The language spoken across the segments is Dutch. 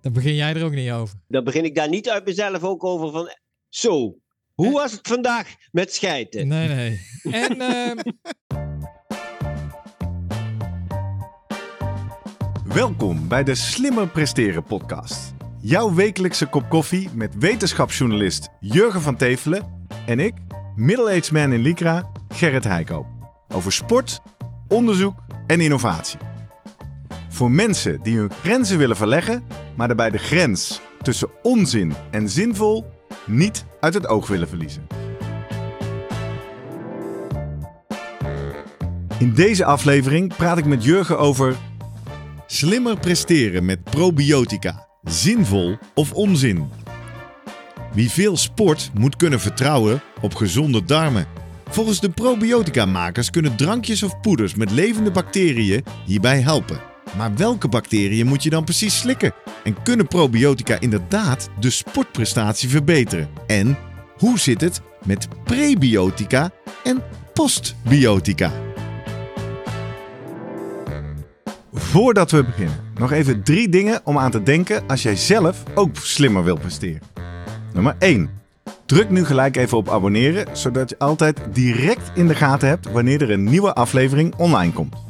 Dan begin jij er ook niet over. Dan begin ik daar niet uit mezelf ook over van... Zo, hoe was het vandaag met schijten? Nee, nee. En ehm, Welkom bij de Slimmer Presteren podcast. Jouw wekelijkse kop koffie met wetenschapsjournalist Jurgen van Tevelen en ik, middle-aged man in Lycra, Gerrit Heikoop. Over sport, onderzoek en innovatie. Voor mensen die hun grenzen willen verleggen, maar daarbij de grens tussen onzin en zinvol niet uit het oog willen verliezen. In deze aflevering praat ik met Jurgen over slimmer presteren met probiotica. Zinvol of onzin? Wie veel sport moet kunnen vertrouwen op gezonde darmen. Volgens de probiotica-makers kunnen drankjes of poeders met levende bacteriën hierbij helpen. Maar welke bacteriën moet je dan precies slikken? En kunnen probiotica inderdaad de sportprestatie verbeteren? En hoe zit het met prebiotica en postbiotica? Voordat we beginnen, nog even drie dingen om aan te denken als jij zelf ook slimmer wilt presteren. Nummer 1. Druk nu gelijk even op abonneren, zodat je altijd direct in de gaten hebt wanneer er een nieuwe aflevering online komt.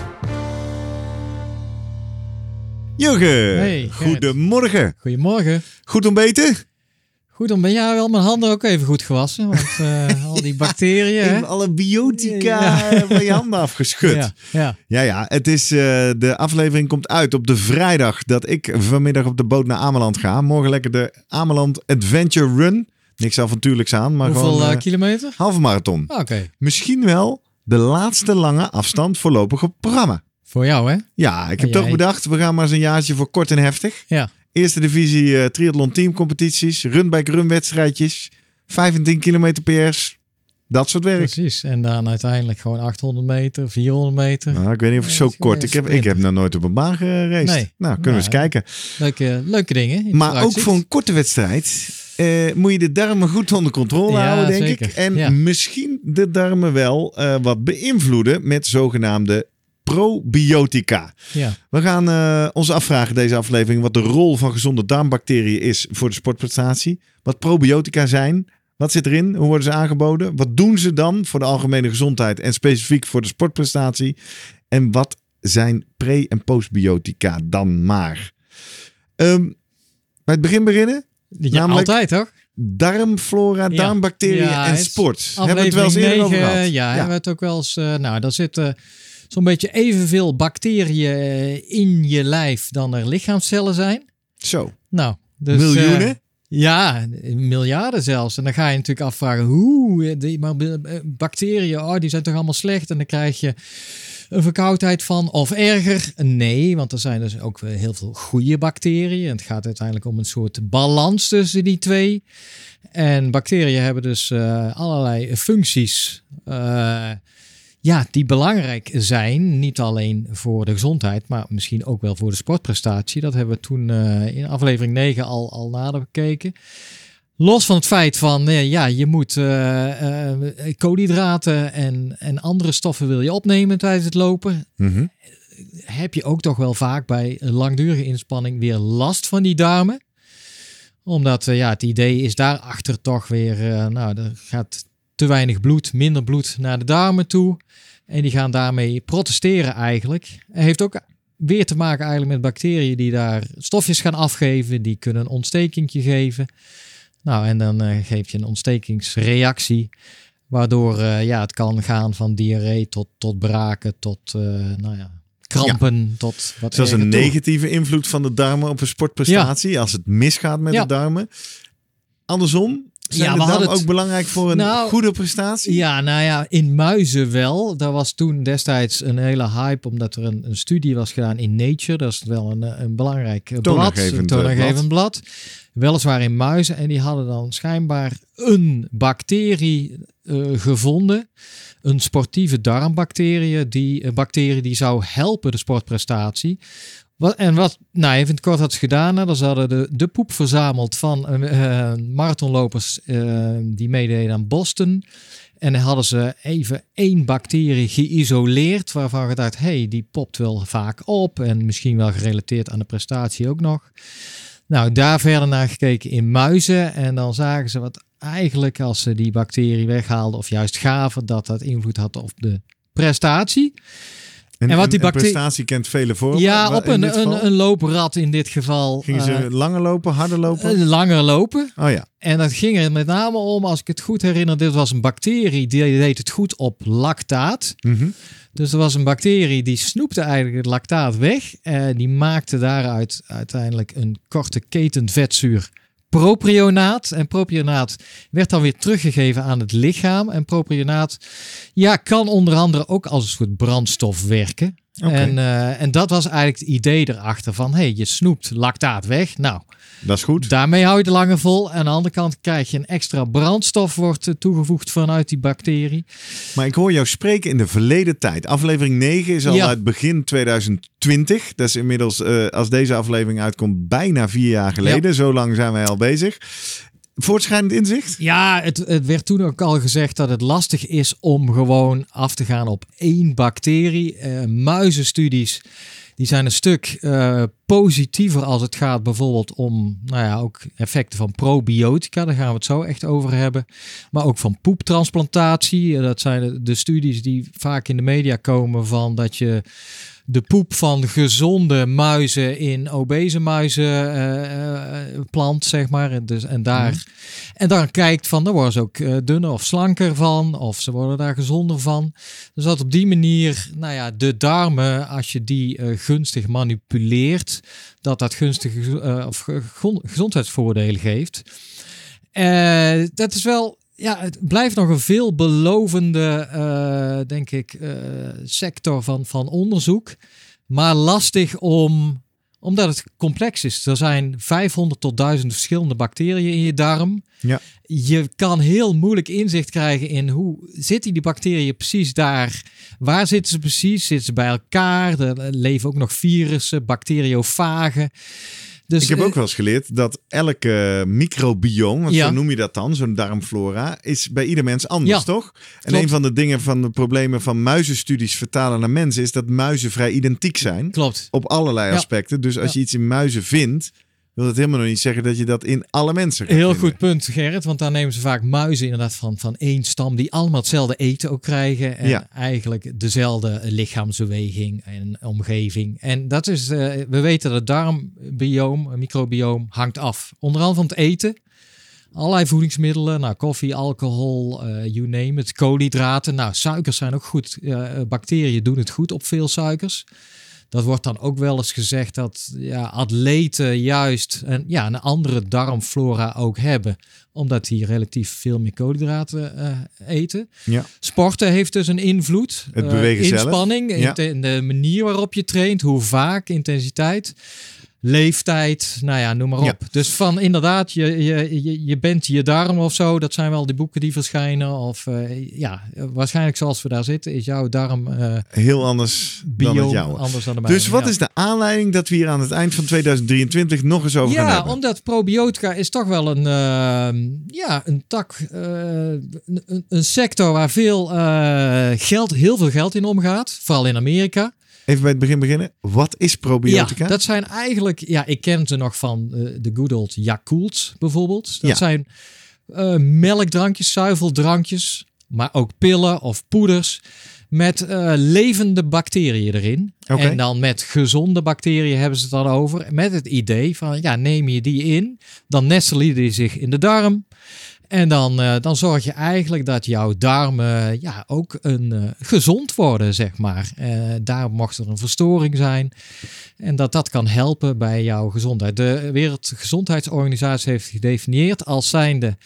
Jurgen, Hey, goedemorgen. goedemorgen. Goed ontbeten? Goed, ben jij wel mijn handen ook even goed gewassen. Want eh, al die bacteriën? Even alle biotica Ja. van je handen afgeschud. Ja, ja. Ja, ja, het is, eh, de aflevering komt uit op de vrijdag dat ik vanmiddag op de boot naar Ameland ga. Morgen lekker de Ameland Adventure Run. Niks avontuurlijks aan, maar Hoeveel gewoon eh, kilometer? halve marathon. Ah, Oké, Misschien wel de laatste lange afstand voorlopige programma. Voor jou, hè? Ja, ik heb toch bedacht, we gaan maar eens een jaartje voor kort en heftig. Ja. Eerste divisie eh, triathlon teamcompetities, run-by-run wedstrijdjes, 5 en 10 kilometer PR's. Dat soort werk. Precies. En dan uiteindelijk gewoon 800 meter, 400 meter. Nou, ik weet niet of ik zo kort. Ik heb, ik heb nog nooit op een baan geraced. Nee. Nou, kunnen we eens Nou, kijken. Leuke, leuke dingen. in Maar ook voor een korte wedstrijd eh, moet je de darmen goed onder controle Ja, houden, denk zeker. ik. En Ja. misschien de darmen wel eh, wat beïnvloeden met zogenaamde probiotica. Ja, We gaan eh, ons afvragen deze aflevering wat de rol van gezonde darmbacteriën is voor de sportprestatie. Wat probiotica zijn. Wat zit erin? Hoe worden ze aangeboden? Wat doen ze dan voor de algemene gezondheid en specifiek voor de sportprestatie? En wat zijn pre- en postbiotica dan maar? Ehm, bij het begin beginnen? ja Namelijk- altijd toch? Darmflora, Ja. darmbacteriën Ja, en sport. Hebben we het wel eens eerder over gehad? Ja, hebben we het ook wel eens. eh, nou, daar zitten zo'n beetje evenveel bacteriën eh, in je lijf dan er lichaamscellen zijn. Zo, Nou, dus, miljoenen? eh, ja, miljarden zelfs. En dan ga je natuurlijk afvragen hoe eh, die maar bacteriën, oh, die zijn toch allemaal slecht. En dan krijg je een verkoudheid van of erger. Nee, want er zijn dus ook heel veel goede bacteriën. Het gaat uiteindelijk om een soort balans tussen die twee. En bacteriën hebben dus allerlei functies. Ja, die belangrijk zijn. Niet alleen voor de gezondheid, maar misschien ook wel voor de sportprestatie. Dat hebben we toen eh, in aflevering 9 al, al nader bekeken. Los van het feit van, eh, ja, je moet eh, koolhydraten en, en andere stoffen wil je opnemen tijdens het lopen. Mhm. Heb je ook toch wel vaak bij een langdurige inspanning weer last van die darmen. Omdat, ja, het idee is daarachter toch weer, nou, er gaat te weinig bloed, minder bloed naar de darmen toe. En die gaan daarmee protesteren eigenlijk. Het heeft ook weer te maken eigenlijk met bacteriën die daar stofjes gaan afgeven. Die kunnen een ontstekingje geven. Nou, en dan eh, geef je een ontstekingsreactie. Waardoor eh, ja, het kan gaan van diarree tot, tot braken, tot eh, nou ja, krampen, tot wat Zelfs een toe. negatieve invloed van de darmen op een sportprestatie. Als het misgaat met Ja. de darmen. Andersom, zijn Ja, we hadden het- ook belangrijk voor een Nou, goede prestatie? Ja, nou ja, in muizen wel. Daar was toen destijds een hele hype, omdat er een, een studie was gedaan in Nature. Dat is wel een, een belangrijk eh, blad, Toonaangevend, eh, toonaangevend blad. Weliswaar in muizen. En die hadden dan schijnbaar een bacterie eh, gevonden. Een sportieve darmbacterie. Die, een bacterie die zou helpen de sportprestatie. Wat, en wat, nou even kort had ze gedaan. Hè, dan ze hadden de, de poep verzameld van eh, marathonlopers eh, die meededen aan Boston. En dan hadden ze even één bacterie geïsoleerd, waarvan je dacht, hey, die popt wel vaak op en misschien wel gerelateerd aan de prestatie ook nog. Nou, daar verder naar gekeken in muizen en dan zagen ze wat eigenlijk als ze die bacterie weghaalden of juist gaven, dat dat invloed had op de prestatie. En, En wat die bacterie- prestatie kent vele vormen. ja, op een, een, een looprad in dit geval. Gingen ze eh, langer lopen, harder lopen? eh, langer lopen. oh ja. En dat ging er met name om, als ik het goed herinner, dit was een bacterie die deed het goed op lactaat. Mhm. Dus er was een bacterie die snoepte eigenlijk het lactaat weg. En die maakte daaruit uiteindelijk een korte keten vetzuur propionaat. En propionaat werd dan weer teruggegeven aan het lichaam. En propionaat ja, kan onder andere ook als een soort brandstof werken. En, eh, en dat was eigenlijk het idee erachter van, hey, je snoept lactaat weg. Nou, Dat is goed. Daarmee hou je de lange vol. En aan de andere kant krijg je een extra brandstof wordt eh, toegevoegd vanuit die bacterie. Maar ik hoor jou spreken in de verleden tijd. Aflevering 9 is al Ja. uit begin 2020. Dat is inmiddels, eh, als deze aflevering uitkomt, bijna vier jaar geleden. Zo lang zijn wij al bezig. Voortschrijdend inzicht? Ja, het, het werd toen ook al gezegd dat het lastig is om gewoon af te gaan op één bacterie. Eh, muizenstudies die zijn een stuk eh, positiever als het gaat bijvoorbeeld om nou ja, ook effecten van probiotica. Daar gaan we het zo echt over hebben. Maar ook van poeptransplantatie. Eh, Dat zijn de, de studies die vaak in de media komen van dat je de poep van gezonde muizen in obese muizen eh, eh, plant, zeg maar. En, dus, en, daar, en dan kijkt van, daar worden ze ook eh, dunner of slanker van, of ze worden daar gezonder van. Dus dat op die manier, nou ja, de darmen, als je die gunstig manipuleert, dat dat gunstige of ge- gezond- gezondheidsvoordelen geeft. Dat is wel, ja, het blijft nog een veelbelovende, eh, denk ik, eh, sector van, van onderzoek. Maar lastig om, omdat het complex is. Er zijn 500 tot 1000 verschillende bacteriën in je darm. Ja. Je kan heel moeilijk inzicht krijgen in hoe zitten die bacteriën precies daar. Waar zitten ze precies? Zitten ze bij elkaar? Er leven ook nog virussen, bacteriofagen. Dus, ik heb eh, ook wel eens geleerd dat elke microbiome, want Ja. zo noem je dat dan, zo'n darmflora, is bij ieder mens anders, Ja, toch? En klopt. een van de dingen van de problemen van muizenstudies vertalen naar mensen is dat muizen vrij identiek zijn. Klopt. Op allerlei Ja. aspecten. Dus als je iets in muizen vindt, wil dat helemaal nog niet zeggen dat je dat in alle mensen gaat Heel vinden. goed punt, Gerrit. Want daar nemen ze vaak muizen inderdaad van, van één stam die allemaal hetzelfde eten ook krijgen. En Ja. eigenlijk dezelfde lichaamsbeweging en omgeving. En dat is, eh, we weten dat het darmbioom, een microbioom, hangt af. Onder andere van het eten. Allerlei voedingsmiddelen, nou, koffie, alcohol, eh you name it, koolhydraten. Nou, suikers zijn ook goed. Eh, bacteriën doen het goed op veel suikers. Dat wordt dan ook wel eens gezegd dat ja, atleten juist een, ja, een andere darmflora ook hebben. Omdat die relatief veel meer koolhydraten eh, eten. Ja. Sporten heeft dus een invloed. Het Eh, bewegen zelf. Inspanning, Ja. in de manier waarop je traint, hoe vaak, intensiteit. Leeftijd, nou ja, noem maar op. Ja. Dus van inderdaad, je, je, je, je bent je darm of zo. Dat zijn wel die boeken die verschijnen. Of eh, ja, waarschijnlijk zoals we daar zitten, is jouw darm eh Heel anders dan het bio jouwe. anders dan de mijne. Dus wat ja. is de aanleiding dat we hier aan het eind van 2023 nog eens over gaan Ja, hebben? omdat probiotica is toch wel een, eh, ja, een tak, eh, een, een- sector waar veel geld, heel veel geld in omgaat. Vooral in Amerika. Even bij het begin beginnen. Wat is probiotica? Ja, dat zijn eigenlijk, ja, ik ken ze nog van eh, de good old Yakult bijvoorbeeld. Dat Ja. zijn eh, melkdrankjes, zuiveldrankjes, maar ook pillen of poeders met eh, levende bacteriën erin. Oké. En dan met gezonde bacteriën hebben ze het dan over. Met het idee van, ja, neem je die in, dan nestelen die zich in de darm. En dan, eh, dan zorg je eigenlijk dat jouw darmen ja, ook een, eh, gezond worden, zeg maar. Eh, daar mocht er een verstoring zijn. En dat dat kan helpen bij jouw gezondheid. De Wereldgezondheidsorganisatie heeft gedefinieerd als zijnde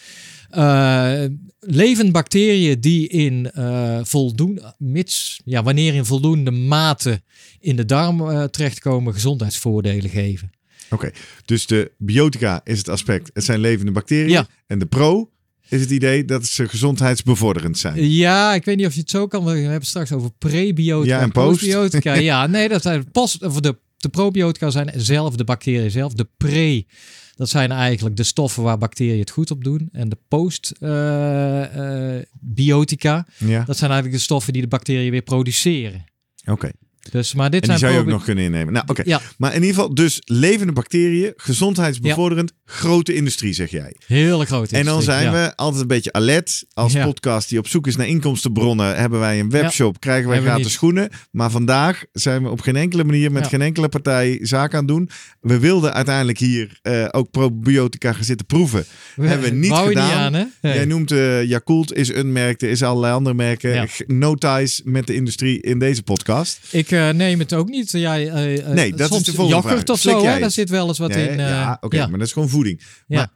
eh levende bacteriën die in eh voldoende, mits, ja, wanneer in voldoende mate in de darm eh, terechtkomen, gezondheidsvoordelen geven. Oké, dus de biotica is het aspect, het zijn levende bacteriën. Ja. En de pro is het idee dat ze gezondheidsbevorderend zijn. Ja, ik weet niet of je het zo kan. We hebben het straks over prebiotica Ja, en post. postbiotica. ja, nee, dat zijn post, of de, de probiotica zijn zelf de bacteriën zelf. De pre, dat zijn eigenlijk de stoffen waar bacteriën het goed op doen. En de postbiotica, Ja, dat zijn eigenlijk de stoffen die de bacteriën weer produceren. oké. Dus, maar dit En die zijn zou je ook nog kunnen innemen. Nou, oké. Ja, Maar in ieder geval, dus levende bacteriën, gezondheidsbevorderend, grote industrie, zeg jij. hele grote En dan industrie, zijn ja. we altijd een beetje alert. Als Ja. podcast die op zoek is naar inkomstenbronnen, hebben wij een webshop, krijgen wij we gratis schoenen. Maar vandaag zijn we op geen enkele manier met geen enkele partij zaak aan doen. We wilden uiteindelijk hier eh, ook probiotica gaan zitten proeven. hebben we niet gedaan. aan, hè? Nee. Jij noemt eh Yakult is een merk, er is allerlei andere merken. No ties met de industrie in deze podcast. Ik eh, neem het ook niet. Jij, Nee, dat is de volgende vraag. of Slik zo, hè? daar zit wel eens wat in. ja, oké, maar dat is gewoon voeding. Ja. Maar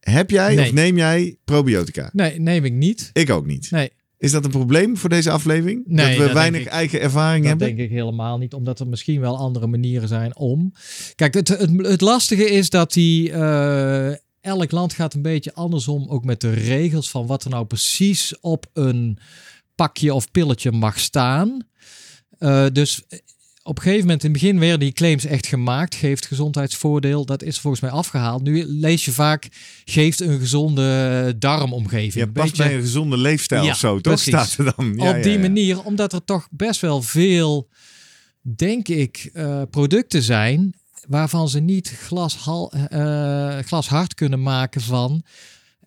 heb jij Nee. of neem jij probiotica? Nee, neem ik niet. Ik ook niet. Nee, Is dat een probleem voor deze aflevering? Nee, dat we dat weinig ik- eigen ervaring dat hebben? denk ik helemaal niet. Omdat er misschien wel andere manieren zijn om. Kijk, het, het, het lastige is dat die. eh, elk land gaat een beetje andersom. Ook met de regels van wat er nou precies op een pakje of pilletje mag staan. Eh, dus op een gegeven moment in het begin werden die claims echt gemaakt. Geeft gezondheidsvoordeel. Dat is volgens mij afgehaald. Nu lees je vaak. Geeft een gezonde darmomgeving. Ja, past beetje- bij een gezonde leefstijl Ja, of zo, toch? Staat er dan. Ja, op die ja. manier, omdat er toch best wel veel, denk ik, eh, producten zijn waarvan ze niet glashal, eh, glashard kunnen maken van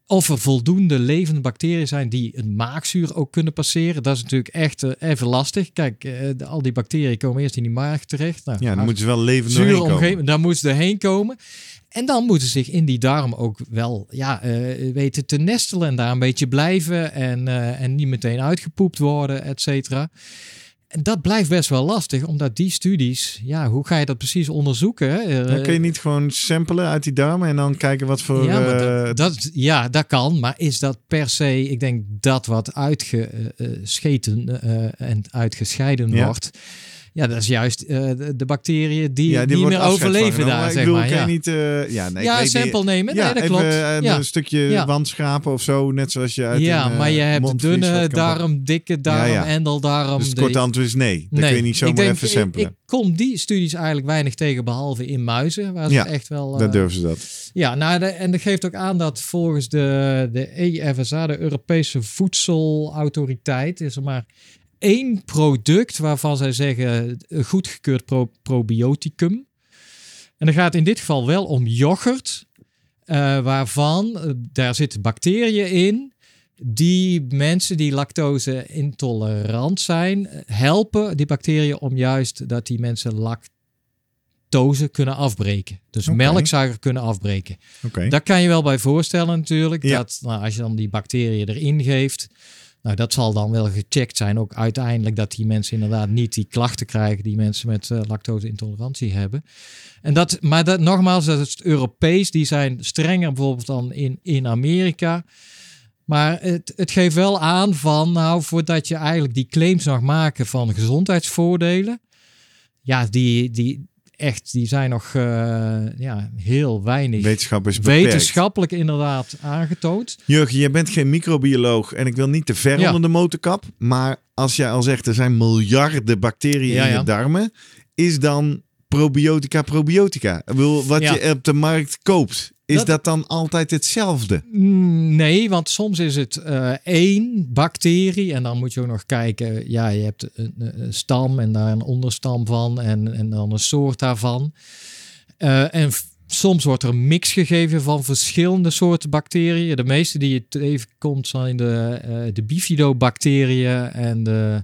of er voldoende levende bacteriën zijn die een maagzuur ook kunnen passeren. Dat is natuurlijk echt eh, even lastig. Kijk, eh, de- al die bacteriën komen eerst in die maag terecht. Nou, Ja, dan moeten ze wel levend doorheen komen. daar moeten ze doorheen komen. En dan moeten ze zich in die darm ook wel ja, eh, weten te nestelen en daar een beetje blijven en, en niet meteen uitgepoept worden, et cetera. En dat blijft best wel lastig, omdat die studies, ja, hoe ga je dat precies onderzoeken? hè? Eh, Dan kun je niet gewoon samplen uit die darmen en dan kijken wat voor... ja, eh, dat, dat, ja, dat kan. Maar is dat per se, ik denk dat wat uitgescheten eh, en uitgescheiden Ja. wordt. Ja, dat is juist eh, de, bacteriën die ja, die niet meer overleven daar, ik zeg bedoel, maar. kan Ja, je niet... eh, ja, nee, ik ja sample nemen. Ja, nee, dat even klopt. eh, ja. een stukje wand schrapen of zo, net zoals je uit ja, een, maar je eh, hebt dunne darm, dikke darm, endeldarm. Dus het korte antwoord is nee. Dan kun je niet ik zomaar denk, even ik- samplen. Ik, kom die studies eigenlijk weinig tegen, behalve in muizen. Waar ze Ja, echt wel... Eh, durven ze dat. Ja, nou, de- en dat geeft ook aan dat volgens de, de EFSA, de Europese Voedselautoriteit, is er maar één product waarvan zij zeggen een goedgekeurd pro- probioticum. En dan gaat het in dit geval wel om yoghurt, eh, waarvan eh, daar zitten bacteriën in die mensen die lactose intolerant zijn eh, helpen die bacteriën om juist dat die mensen lactose kunnen afbreken. Dus Oké. melksuiker kunnen afbreken. Oké. Daar kan je wel bij voorstellen natuurlijk. Ja. Dat nou, als je dan die bacteriën erin geeft. Nou, dat zal dan wel gecheckt zijn. Ook uiteindelijk dat die mensen inderdaad niet die klachten krijgen die mensen met eh, lactose-intolerantie hebben. En dat, maar dat, nogmaals, dat is Europees. Die zijn strenger bijvoorbeeld dan in, in Amerika. Maar het, het geeft wel aan van, nou, voordat je eigenlijk die claims mag maken van gezondheidsvoordelen. Ja, die, die echt, die zijn nog eh, ja, heel weinig wetenschappelijk inderdaad aangetoond. Jurgen, jij bent geen microbioloog en ik wil niet te ver Ja. onder de motorkap. Maar als jij al zegt er zijn miljarden bacteriën Ja, in je darmen, is dan probiotica probiotica? Ik bedoel, wat Ja. je op de markt koopt, is dat, Dat- dan altijd hetzelfde? Mm, Nee, want soms is het eh, één bacterie en dan moet je ook nog kijken. Ja, je hebt een, een stam en daar een onderstam van en, en dan een soort daarvan. Eh, en soms wordt er een mix gegeven van verschillende soorten bacteriën. De meeste die je tegenkomt zijn de, eh de bifidobacteriën en de,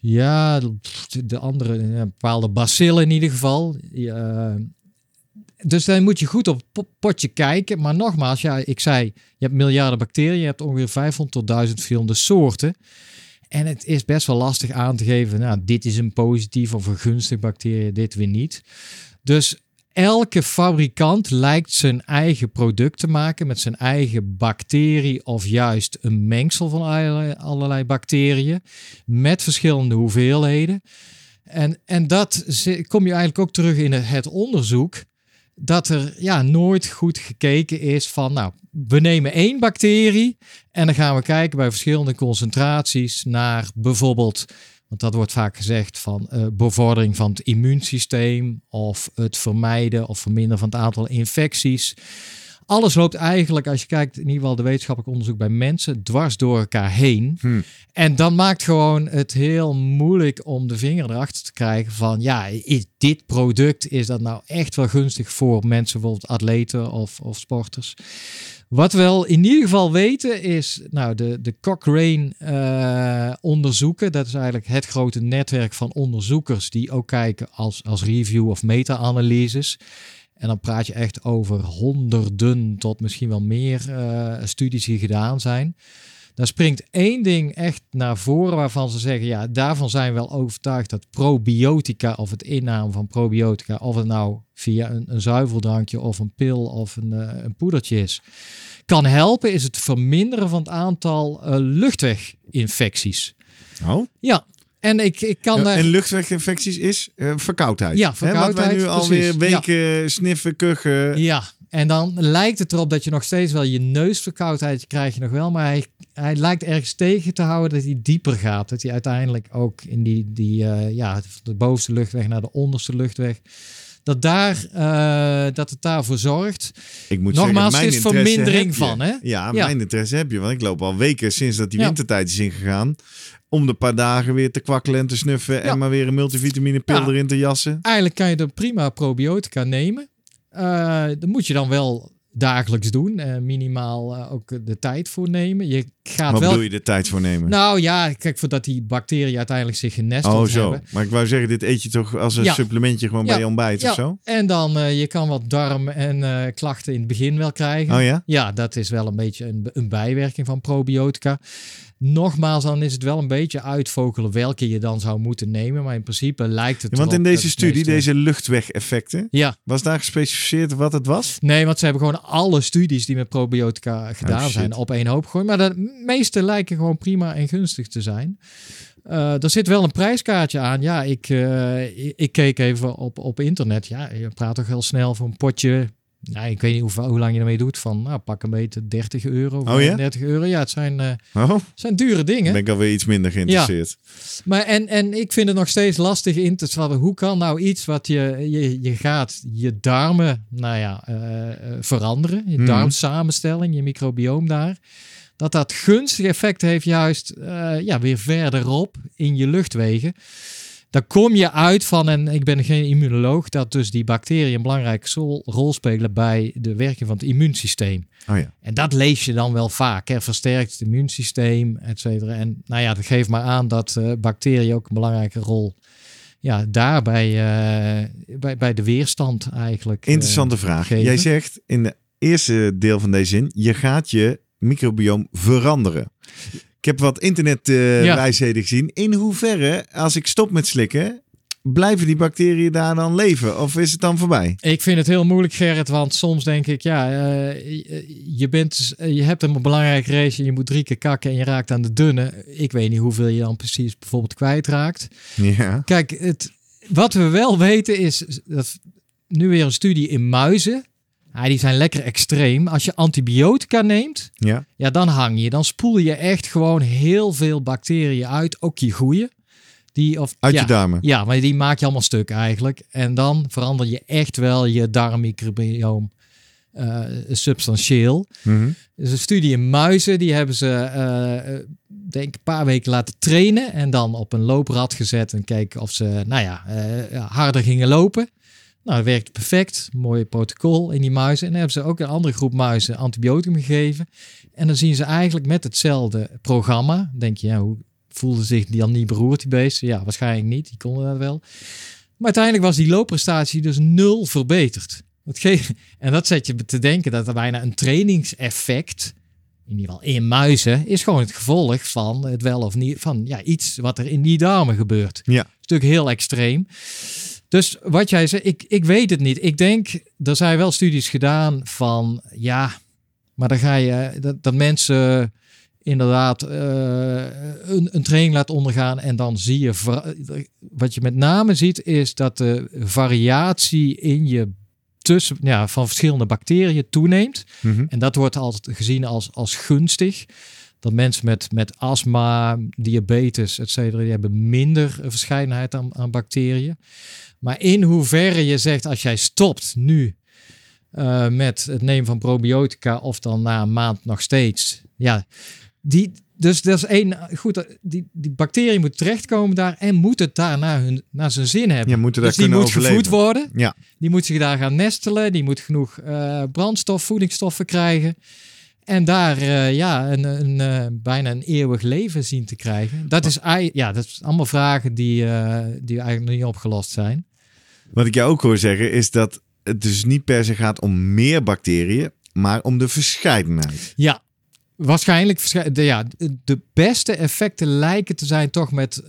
ja, de, de andere, bepaalde bacillen in ieder geval. Ja, dus dan moet je goed op het po- potje kijken. Maar nogmaals, ja, ik zei, je hebt miljarden bacteriën, je hebt ongeveer 500 tot 1000 verschillende soorten. En het is best wel lastig aan te geven, nou, dit is een positief of een gunstig bacterie, dit weer niet. Dus elke fabrikant lijkt zijn eigen product te maken met zijn eigen bacterie of juist een mengsel van allerlei, allerlei bacteriën met verschillende hoeveelheden. En, en dat kom je eigenlijk ook terug in het onderzoek. Dat er ja, nooit goed gekeken is van, nou, we nemen één bacterie en dan gaan we kijken bij verschillende concentraties naar bijvoorbeeld, want dat wordt vaak gezegd van uh, bevordering van het immuunsysteem of het vermijden of verminderen van het aantal infecties. Alles loopt eigenlijk, als je kijkt, in ieder geval de wetenschappelijk onderzoek bij mensen, dwars door elkaar heen. Hm. En dan maakt gewoon het heel moeilijk om de vinger erachter te krijgen van, ja, is dit product, is dat nou echt wel gunstig voor mensen, bijvoorbeeld atleten of, of sporters? Wat we wel in ieder geval weten is, nou, de, de Cochrane uh, onderzoeken, dat is eigenlijk het grote netwerk van onderzoekers die ook kijken als, als review of meta-analyses. En dan praat je echt over honderden tot misschien wel meer uh, studies die gedaan zijn. Daar springt één ding echt naar voren waarvan ze zeggen, ja, daarvan zijn we wel overtuigd dat probiotica of het inname van probiotica, of het nou via een, een zuiveldrankje of een pil of een, uh, een poedertje is, kan helpen, is het verminderen van het aantal uh, luchtweginfecties. Oh? Ja, en ik, ik kan. Ja, en luchtweginfecties is uh, verkoudheid. Ja, verkoudheid. Hè, wat wij nu alweer weken ja. sniffen, kuchen. Ja, en dan lijkt het erop dat je nog steeds wel je neusverkoudheid krijg je nog wel. Maar hij, hij lijkt ergens tegen te houden dat hij dieper gaat. Dat hij uiteindelijk ook in die, die uh, ja, de bovenste luchtweg naar de onderste luchtweg dat, daar, uh, dat het daarvoor zorgt. Ik moet Nogmaals, zeggen, is vermindering van. Hè? Ja, ja, mijn interesse heb je. Want ik loop al weken sinds dat die wintertijd is ingegaan. Om de paar dagen weer te kwakkelen en te snuffen. Ja. En maar weer een multivitaminepil ja. erin te jassen. Eigenlijk kan je er prima probiotica nemen. Uh, dan moet je dan wel dagelijks doen. Uh, minimaal uh, ook de tijd voor nemen. Je gaat Wat wel... bedoel je de tijd voor nemen? Nou ja, kijk, voordat die bacteriën uiteindelijk zich genesteld oh, zo. hebben. Maar ik wou zeggen, dit eet je toch als een Ja. supplementje gewoon Ja. bij je ontbijt Ja. of zo? En dan, eh, je kan wat darm- en eh, klachten in het begin wel krijgen. Oh ja? Ja, dat is wel een beetje een, een bijwerking van probiotica. Nogmaals, dan is het wel een beetje uitvogelen welke je dan zou moeten nemen. Maar in principe lijkt het Ja, want in deze studie, meeste- deze luchtwegeffecten, Ja, was daar gespecificeerd wat het was? nee, want ze hebben gewoon alle studies die met probiotica gedaan Oh, shit. zijn op één hoop gegooid. Maar de meeste lijken gewoon prima en gunstig te zijn. Eh, er zit wel een prijskaartje aan. Ja, ik, eh, ik, ik keek even op, op internet. Ja, je praat toch heel snel voor een potje. Nou, ik weet niet hoe, hoe lang je ermee doet. Van nou, pak een beetje 30 euro, ja? 35 euro. Ja, het zijn, eh, Oh, het zijn dure dingen. ben ik alweer iets minder geïnteresseerd. Maar en, en ik vind het nog steeds lastig in te schatten. Hoe kan nou iets wat je, je, je gaat je darmen, nou ja, eh, eh, veranderen. Je Mhm. darmsamenstelling, je microbioom daar. Dat dat gunstig effect heeft juist ja, weer verderop in je luchtwegen. Dan kom je uit van, en ik ben geen immunoloog, dat dus die bacteriën een belangrijke rol, spelen bij de werking van het immuunsysteem. Oh ja. En dat lees je dan wel vaak. Hè? Versterkt het immuunsysteem, et cetera. En nou ja, dat geeft maar aan dat eh, bacteriën ook een belangrijke rol ja, daarbij eh, bij, bij de weerstand eigenlijk. eh, Interessante vraag. geven. Jij zegt in de eerste deel van deze zin, je gaat je microbioom veranderen. Ik heb wat internetwijsheden gezien. In hoeverre, als ik stop met slikken, blijven die bacteriën daar dan leven? Of is het dan voorbij? Ik vind het heel moeilijk, Gerrit, want soms denk ik, ja, eh, je- bent, je hebt een belangrijke race en je moet drie keer kakken en je raakt aan de dunne. Ik weet niet hoeveel je dan precies bijvoorbeeld kwijtraakt. Ja. Kijk, het, wat we wel weten is dat nu weer een studie in muizen. Ja, die zijn lekker extreem. Als je antibiotica neemt, Ja. ja, dan hang je. Dan spoel je echt gewoon heel veel bacteriën uit, ook je goeie. Die, of, Uit ja, je darmen. Ja, maar die maak je allemaal stuk eigenlijk. En dan verander je echt wel je darmmicrobioom eh, substantieel. Mhm. Dus een studie in muizen, die hebben ze eh, eh, denk ik een paar weken laten trainen en dan op een looprad gezet en kijken of ze, nou ja, ja, harder gingen lopen. Nou, dat werkte perfect. Mooi protocol in die muizen. En dan hebben ze ook een andere groep muizen antibioticum gegeven. En dan zien ze eigenlijk met hetzelfde programma. Denk je, ja, hoe voelde zich die dan niet beroerd, die beesten? Ja, waarschijnlijk niet. Die konden dat wel. Maar uiteindelijk was die loopprestatie dus nul verbeterd. Dat geeft, en dat zet je te denken dat er bijna een trainingseffect, in ieder geval in muizen, is gewoon het gevolg van het wel of niet, van ja, iets wat er in die darmen gebeurt. Ja. Natuurlijk heel extreem. Dus wat jij zei, ik, ik weet het niet. Ik denk, er zijn wel studies gedaan van, ja, maar dan ga je, dat, dat mensen inderdaad eh, een, een training laten ondergaan en dan zie je, wat je met name ziet is dat de variatie in je tussen, ja, van verschillende bacteriën toeneemt. Mhm. En dat wordt altijd gezien als, als gunstig. Dat mensen met, met astma, diabetes, et cetera, die hebben minder verscheidenheid aan, aan bacteriën. Maar in hoeverre je zegt, als jij stopt nu eh, met het nemen van probiotica, of dan na een maand nog steeds. Ja, die, dus dat is één. Goed, die, die bacterie moet terechtkomen daar en moet het daar naar, hun, naar zijn zin hebben. Daar dus die moet overleven. gevoed worden. Ja. Die moet zich daar gaan nestelen. Die moet genoeg eh, brandstof, voedingsstoffen krijgen. En daar eh, ja, een, een, eh, bijna een eeuwig leven zien te krijgen. Dat is, ja, dat is allemaal vragen die, eh, die eigenlijk nog niet opgelost zijn. Wat ik jou ook hoor zeggen is dat het dus niet per se gaat om meer bacteriën, maar om de verscheidenheid. Ja, waarschijnlijk. De, ja, de beste effecten lijken te zijn toch met.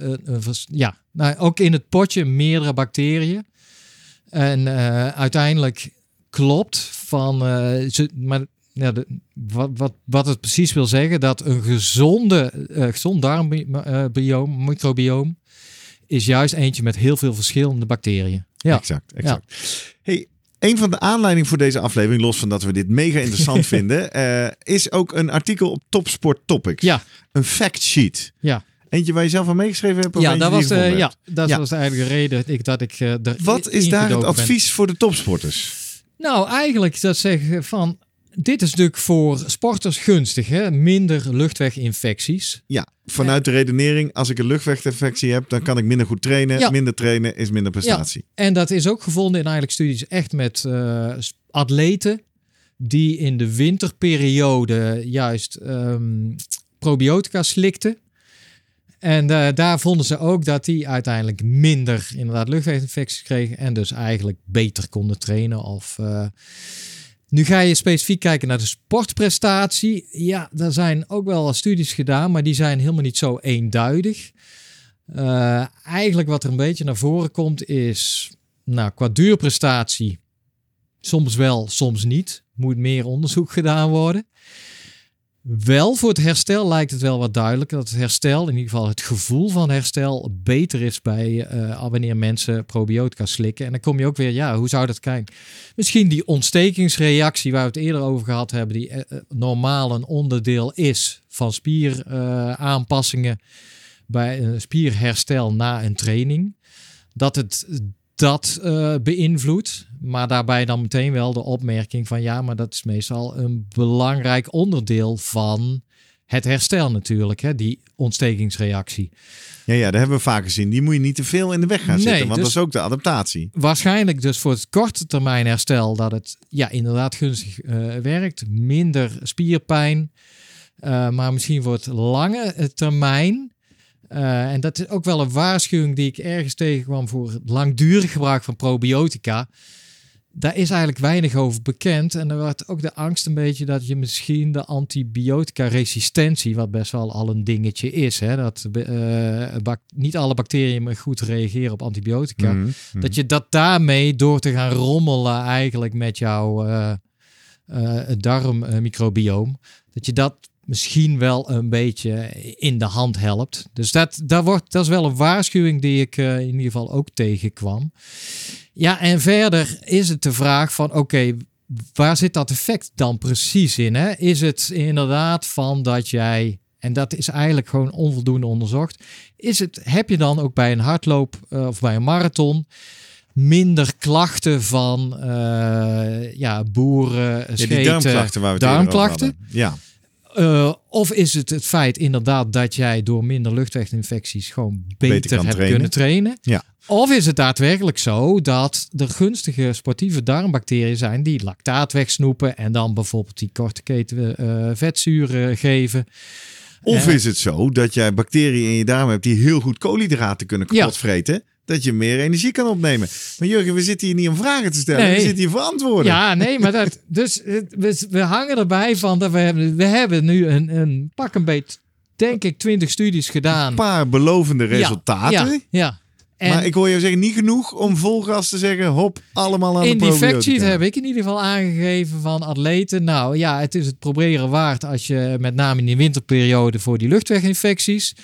ja, nou, ook in het potje meerdere bacteriën. En uiteindelijk klopt van. ze, maar ja, de, wat, wat, wat het precies wil zeggen, dat een gezonde, eh gezond darmbioom, microbioom, is juist eentje met heel veel verschillende bacteriën. Ja, Exact, exact. Hey, een van de aanleidingen voor deze aflevering, los van dat we dit mega interessant vinden, eh, is ook een artikel op Topsport Topics. ja, Een fact sheet. ja. Eentje waar je zelf aan meegeschreven hebt? ja dat was, de, ja, dat Ja. was eigenlijk de reden ik, dat ik eh er Wat is daar het ben. advies voor de topsporters? Nou, eigenlijk dat zeggen van. Dit is natuurlijk voor sporters gunstig, hè? minder luchtweginfecties. Ja, vanuit de redenering, als ik een luchtweginfectie heb, dan kan ik minder goed trainen. Ja. Minder trainen is minder prestatie. En dat is ook gevonden in eigenlijk studies echt met eh, atleten die in de winterperiode juist ehm, probiotica slikten. En eh, daar vonden ze ook dat die uiteindelijk minder inderdaad luchtweginfecties kregen en dus eigenlijk beter konden trainen. Of, eh, nu ga je specifiek kijken naar de sportprestatie. Ja, daar zijn ook wel studies gedaan, maar die zijn helemaal niet zo eenduidig. Eh, eigenlijk wat er een beetje naar voren komt is, nou, qua duurprestatie, soms wel, soms niet. Moet meer onderzoek gedaan worden. Wel voor het herstel lijkt het wel wat duidelijk dat het herstel, in ieder geval het gevoel van herstel, beter is bij eh, wanneer mensen probiotica slikken. En dan kom je ook weer, ja, hoe zou dat kijken? Misschien die ontstekingsreactie waar we het eerder over gehad hebben, die eh, eh, normaal een onderdeel is van spieraanpassingen bij een spierherstel na een training. Dat het dat eh, beïnvloedt. Maar daarbij dan meteen wel de opmerking van ja, maar dat is meestal een belangrijk onderdeel van het herstel natuurlijk, hè, die ontstekingsreactie. Ja, ja, dat hebben we vaak gezien. Die moet je niet te veel in de weg gaan Nee, zitten, want dus- dat is ook de adaptatie. Waarschijnlijk dus voor het korte termijn herstel dat het ja, inderdaad gunstig eh, werkt. Minder spierpijn. Eh, maar misschien voor het lange termijn. Eh, en dat is ook wel een waarschuwing die ik ergens tegenkwam voor het langdurig gebruik van probiotica. Daar is eigenlijk weinig over bekend. En er wordt ook de angst een beetje dat je misschien de antibiotica-resistentie, wat best wel al een dingetje is, hè, dat eh, niet alle bacteriën goed reageren op antibiotica. Mhm, mhm. Dat je dat daarmee door te gaan rommelen eigenlijk met jouw darmmicrobioom, dat je dat misschien wel een beetje in de hand helpt. Dus dat, dat, wordt, dat is wel een waarschuwing die ik eh, in ieder geval ook tegenkwam. Ja, en verder is het de vraag van oké, waar zit dat effect dan precies in? Hè? Is het inderdaad van dat jij, en dat is eigenlijk gewoon onvoldoende onderzocht, is het, heb je dan ook bij een hardloop eh, of bij een marathon minder klachten van eh, ja, boeren, ja, scheten, die darmklachten waar we het. Ja, Eh, of is het het feit inderdaad dat jij door minder luchtweginfecties gewoon beter, hebt trainen? kunnen trainen? Ja. Of is het daadwerkelijk zo dat er gunstige sportieve darmbacteriën zijn die lactaat wegsnoepen en dan bijvoorbeeld die korte keten eh, vetzuren geven? Of Eh, is het zo dat jij bacteriën in je darm hebt die heel goed koolhydraten kunnen Ja. Dat je meer energie kan opnemen? Maar Jurgen, we zitten hier niet om vragen te stellen, Nee. we zitten hier voor antwoorden. Ja, nee, maar dat. Dus we, we hangen erbij van dat we hebben, we hebben nu een, een pak een beet, denk ik, 20 studies gedaan. Een paar belovende resultaten. Ja, ja. En maar ik hoor jou zeggen, niet genoeg om vol gas te zeggen, hop, allemaal aan in de die fact probiotica. sheet heb ik in ieder geval aangegeven van atleten. Nou ja, het is het proberen waard als je met name in die winterperiode voor die luchtweginfecties.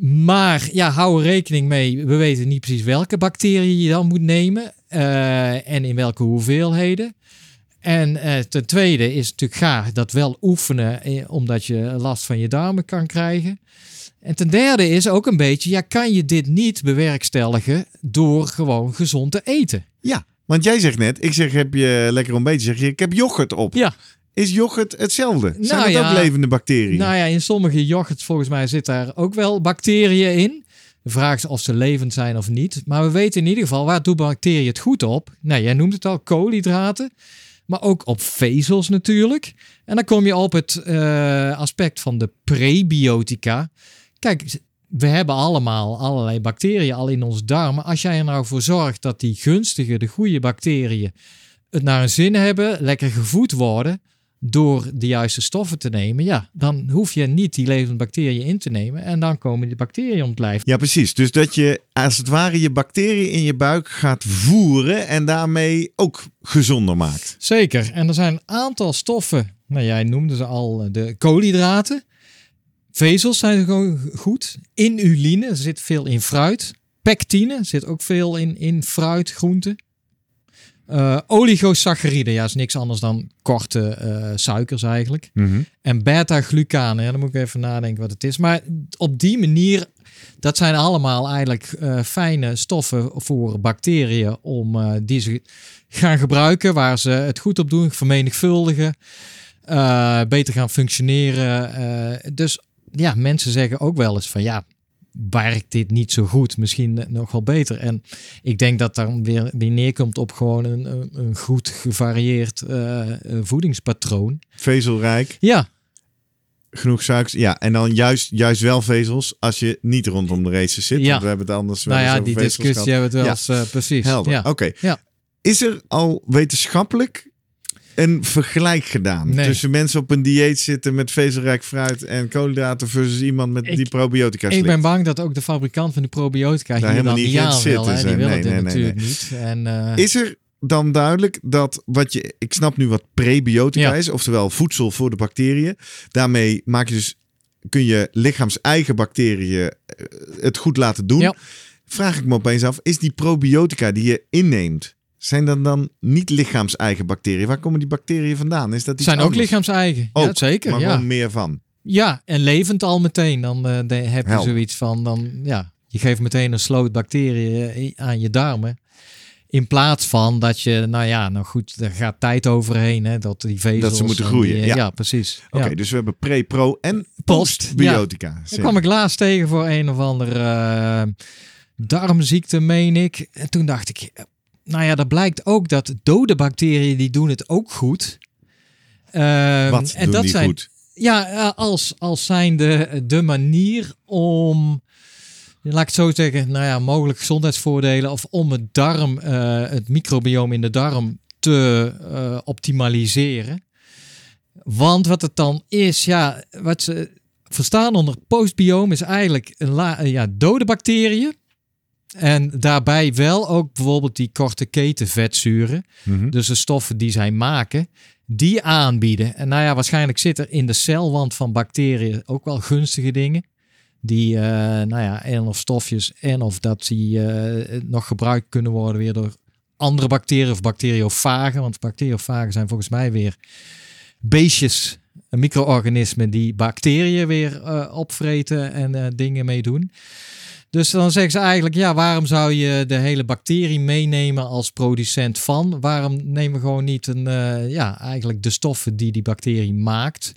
Maar ja, hou er rekening mee. We weten niet precies welke bacteriën je dan moet nemen. eh, en in welke hoeveelheden. En eh, ten tweede is natuurlijk ga dat wel oefenen, eh, omdat je last van je darmen kan krijgen. En ten derde is ook een beetje, ja, kan je dit niet bewerkstelligen door gewoon gezond te eten? Ja, want jij zegt net, ik zeg heb je lekker ontbeten, zeg je ik heb yoghurt op. Ja. Is yoghurt hetzelfde? Zijn Nou dat ja. ook levende bacteriën? Nou ja, in sommige yoghurts volgens mij zit daar ook wel bacteriën in. De vraag is of ze levend zijn of niet. Maar we weten in ieder geval, waar doen bacteriën het goed op? Nou, jij noemt het al, koolhydraten. Maar ook op vezels natuurlijk. En dan kom je op het eh, aspect van de prebiotica. Kijk, we hebben allemaal allerlei bacteriën al in ons darmen. Als jij er nou voor zorgt dat die gunstige, de goede bacteriën het naar hun zin hebben, lekker gevoed worden door de juiste stoffen te nemen, ja, dan hoef je niet die levende bacteriën in te nemen en dan komen die bacteriën om het lijf. Ja, precies. Dus dat je als het ware je bacteriën in je buik gaat voeren en daarmee ook gezonder maakt. Zeker. En er zijn een aantal stoffen, nou jij noemde ze al, eh, de koolhydraten. Vezels zijn gewoon goed. Inuline, er zit veel in fruit. Pectine zit ook veel in, in fruit, groenten. Eh oligosacchariden, ja, is niks anders dan korte eh, suikers eigenlijk. En beta-glucanen, ja, dan moet ik even nadenken wat het is. Maar op die manier, dat zijn allemaal eigenlijk eh, fijne stoffen voor bacteriën om die ze gaan gebruiken, waar ze het goed op doen, vermenigvuldigen, beter gaan functioneren. Dus ja, mensen zeggen ook wel eens van ja, werkt dit niet zo goed, misschien nog wel beter. En ik denk dat dan weer, weer neerkomt op gewoon een, een, goed gevarieerd eh, eh, voedingspatroon. Vezelrijk, Ja, genoeg suikers. Ja, en dan juist, juist wel vezels als je niet rondom de races zit. Ja. Want we hebben het anders wel nou ja, die discussie hebben we het wel Ja. eens, eh, precies. Helder, Ja. oké. Ja. Is er al wetenschappelijk een vergelijk gedaan Nee. tussen mensen op een dieet zitten met vezelrijk fruit en koolhydraten versus iemand met Ik- die probiotica Ik ben bang dat ook de fabrikant van de probiotica Daar hier helemaal dan niet aan geïnteresseerd wil. Die willen Nee, nee, natuurlijk niet. En, eh, Is er dan duidelijk dat wat je, ik snap nu wat prebiotica Ja. is, oftewel voedsel voor de bacteriën. Daarmee maak je dus, kun je lichaams eigen bacteriën eh, het goed laten doen. Ja. Vraag ik me opeens af, is die probiotica die je inneemt, zijn dat dan niet lichaams eigen bacteriën? Waar komen die bacteriën vandaan? Is dat iets zijn ook anders? lichaams-eigen. Ook, ja, zeker. Maar ja. gewoon meer van. ja, en levend al meteen. Dan eh, de- heb je zoiets van, dan, ja, je geeft meteen een sloot bacteriën eh, aan je darmen. In plaats van dat je, nou ja, nou goed, er gaat tijd overheen. Hè, dat die vezels... moeten en groeien, die, eh, ja. ja. precies. Oké, ja. dus we hebben pre, pro en Post, postbiotica. Daar kwam ik laatst tegen voor een of andere darmziekte, meen ik. En toen dacht ik, nou ja, dat blijkt ook dat dode bacteriën, die doen het ook goed. Ehm, Wat en doen dat die zijn, goed? Ja, eh, als, als zijn de, de manier om, laat ik het zo zeggen, nou ja, mogelijk gezondheidsvoordelen of om het darm, eh, het microbioom in de darm te eh, optimaliseren. Want wat het dan is, ja, wat ze verstaan onder postbioom is eigenlijk een la, ja, dode bacteriën. En daarbij wel ook bijvoorbeeld die korte keten vetzuren. Mhm. Dus de stoffen die zij maken, die aanbieden. En nou ja, waarschijnlijk zit er in de celwand van bacteriën ook wel gunstige dingen. Die, eh, nou ja, en of stofjes en of dat die eh, nog gebruikt kunnen worden weer door andere bacteriën of bacteriofagen. Want bacteriofagen zijn volgens mij weer beestjes, micro-organismen die bacteriën weer eh, opvreten en dingen meedoen. Dus dan zeggen ze eigenlijk, ja, waarom zou je de hele bacterie meenemen als producent van? Waarom nemen we gewoon niet een, eh, ja, eigenlijk de stoffen die die bacterie maakt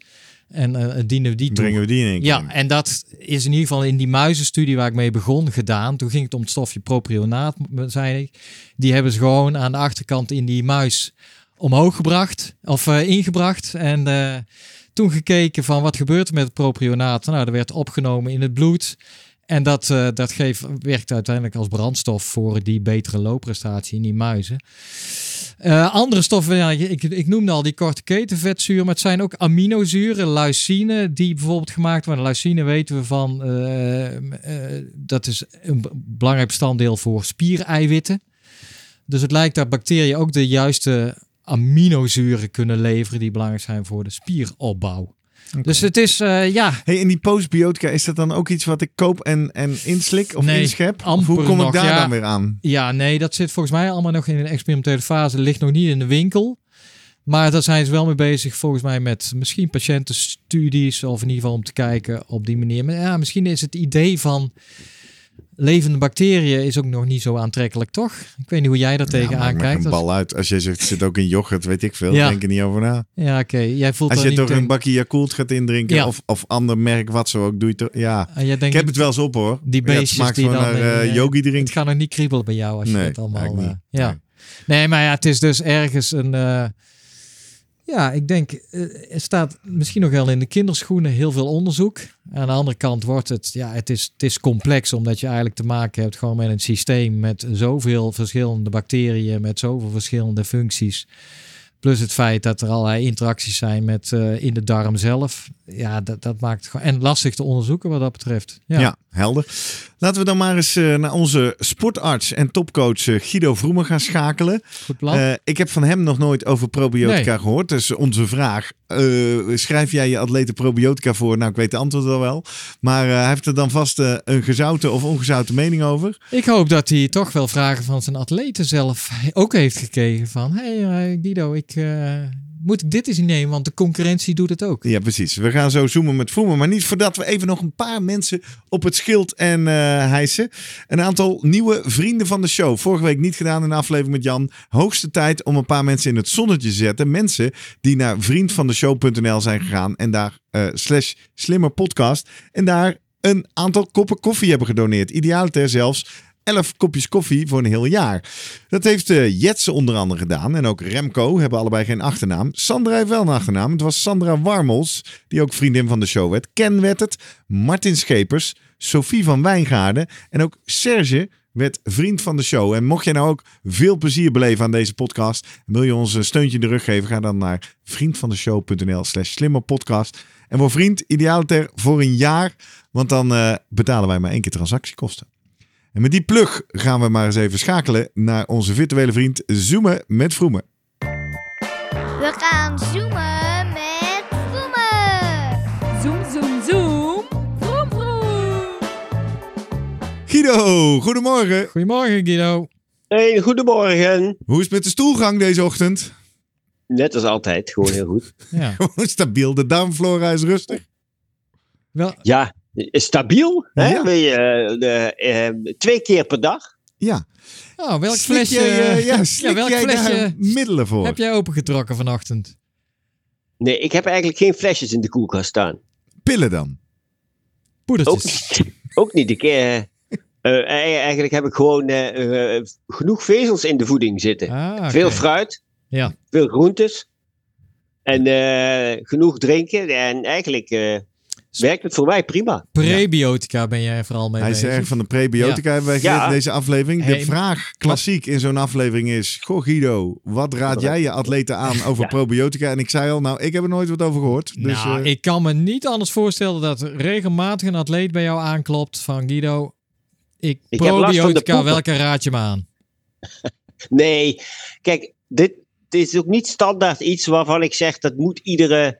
en eh, dienen we die toe? Brengen we die in? Ja, en dat is in ieder geval in die muizenstudie waar ik mee begon gedaan. Toen ging het om het stofje propionaat, zei ik. Die hebben ze gewoon aan de achterkant in die muis omhoog gebracht of eh, ingebracht. En eh, toen gekeken van wat gebeurt er met het propionaat. Nou, dat werd opgenomen in het bloed. En dat, eh, dat geeft, werkt uiteindelijk als brandstof voor die betere loopprestatie in die muizen. Eh, andere stoffen, ja, ik, ik noemde al die korte ketenvetzuren, maar het zijn ook aminozuren, leucine, die bijvoorbeeld gemaakt worden. Leucine weten we van, eh, dat is een belangrijk bestanddeel voor spiereiwitten. Dus het lijkt dat bacteriën ook de juiste aminozuren kunnen leveren die belangrijk zijn voor de spieropbouw. Dus het is, eh, ja, Hey, en die postbiotica, is dat dan ook iets wat ik koop en, en inslik of Nee, inschep? Of hoe kom ik daar ja. dan weer aan? ja, nee, dat zit volgens mij allemaal nog in een experimentele fase. Ligt nog niet in de winkel. Maar daar zijn ze wel mee bezig, volgens mij, met misschien patiëntenstudies. Of in ieder geval om te kijken op die manier. Maar ja, misschien is het idee van levende bacteriën is ook nog niet zo aantrekkelijk, toch? Ik weet niet hoe jij daar Ja, tegenaan me kijkt. Als- bal uit. Als jij zegt, het zit ook in yoghurt, weet ik veel. Ja. Denk er niet over na. Ja, oké. Jij voelt Als je toch een bakje Yakult gaat indrinken Ja. of, of ander merk wat zo ook, doe je toch... Ja, Ah, jij ik heb het wel eens op hoor. Die Ja, het beestjes die dan... naar eh, eh, yogi Het drink. gaat nog niet kriebelen bij jou als je het allemaal... eh, ja. Nee. Nee, maar ja, het is dus ergens een... ja, ik denk, eh, er staat misschien nog wel in de kinderschoenen heel veel onderzoek. Aan de andere kant wordt het, ja, het is, het is complex omdat je eigenlijk te maken hebt gewoon met een systeem met zoveel verschillende bacteriën, met zoveel verschillende functies. Plus het feit dat er allerlei interacties zijn met eh, in de darm zelf. Ja, dat, dat maakt gewoon... En lastig te onderzoeken wat dat betreft. Ja. Ja. helder. Laten we dan maar eens eh, naar onze sportarts en topcoach eh, Guido Vroemen gaan schakelen. Goed plan. Eh, ik heb van hem nog nooit over probiotica Nee. gehoord. Dus onze vraag, schrijf jij je atleten probiotica voor? Nou, ik weet de antwoord al wel. Maar hij heeft er dan vast een gezouten of ongezouten mening over. Ik hoop dat hij toch wel vragen van zijn atleten zelf ook heeft gekregen. Van, hey Guido, ik, moet ik dit eens nemen? Want de concurrentie doet het ook. Ja, precies. We gaan zo zoomen met Vroemen. Maar niet voordat we even nog een paar mensen op het schild en eh hijsen. Een aantal nieuwe vrienden van de show. Vorige week niet gedaan in de aflevering met Jan. Hoogste tijd om een paar mensen in het zonnetje te zetten. Mensen die naar vriendvandeshow.nl zijn gegaan. En daar eh, slash slimmer podcast. En daar een aantal koppen koffie hebben gedoneerd. Idealiter zelfs 11 kopjes koffie voor een heel jaar. Dat heeft eh Jetse onder andere gedaan. En ook Remco hebben allebei geen achternaam. Sandra heeft wel een achternaam. Het was Sandra Warmels, die ook vriendin van de show werd. Ken werd het. Martin Schepers. Sophie van Wijngaarden. En ook Serge werd vriend van de show. En mocht jij nou ook veel plezier beleven aan deze podcast. En wil je ons een steuntje in de rug geven. Ga dan naar vriendvandeshow.nl slash slimmerpodcast. En word vriend idealiter voor een jaar. Want dan eh, betalen wij maar één keer transactiekosten. En met die plug gaan we maar eens even schakelen naar onze virtuele vriend Zoomen met Vroemen. We gaan zoomen met Vroemen. Zoom, zoom, zoom. Vroom, vroom. Guido, goedemorgen. Goedemorgen Guido. Hey, goedemorgen. Hoe is het met de stoelgang deze ochtend? Net als altijd, gewoon heel goed. Ja, Gewoon stabiel, de darmflora is rustig. wel, Ja, stabiel. Hè? Ja. Wil je, eh, de, eh, twee keer per dag. Ja, oh, welk Slik flesje, jij, eh, ja, slik welk jij flesje middelen voor? heb jij opengetrokken vanochtend? Nee, ik heb eigenlijk geen flesjes in de koelkast staan. Pillen dan? Ook, Poedertjes. niet- ook niet. Ik, eh, eigenlijk heb ik gewoon genoeg vezels in de voeding zitten. Ah. Veel fruit, Ja. veel groentes. En eh, genoeg drinken. En eigenlijk eh, werkt het voor mij prima. Prebiotica ben jij vooral mee Hij is erg van de prebiotica hebben wij Ja. in deze aflevering. De Hey, vraag klassiek in zo'n aflevering is... Goh Guido, wat raad jij je atleten aan over Ja. probiotica? En ik zei al, nou ik heb er nooit wat over gehoord. Dus, nou, eh, ik kan me niet anders voorstellen dat regelmatig een atleet bij jou aanklopt van Guido, ik probiotica, welke raad je me aan? Nee, kijk, dit, dit is ook niet standaard iets waarvan ik zeg dat moet iedere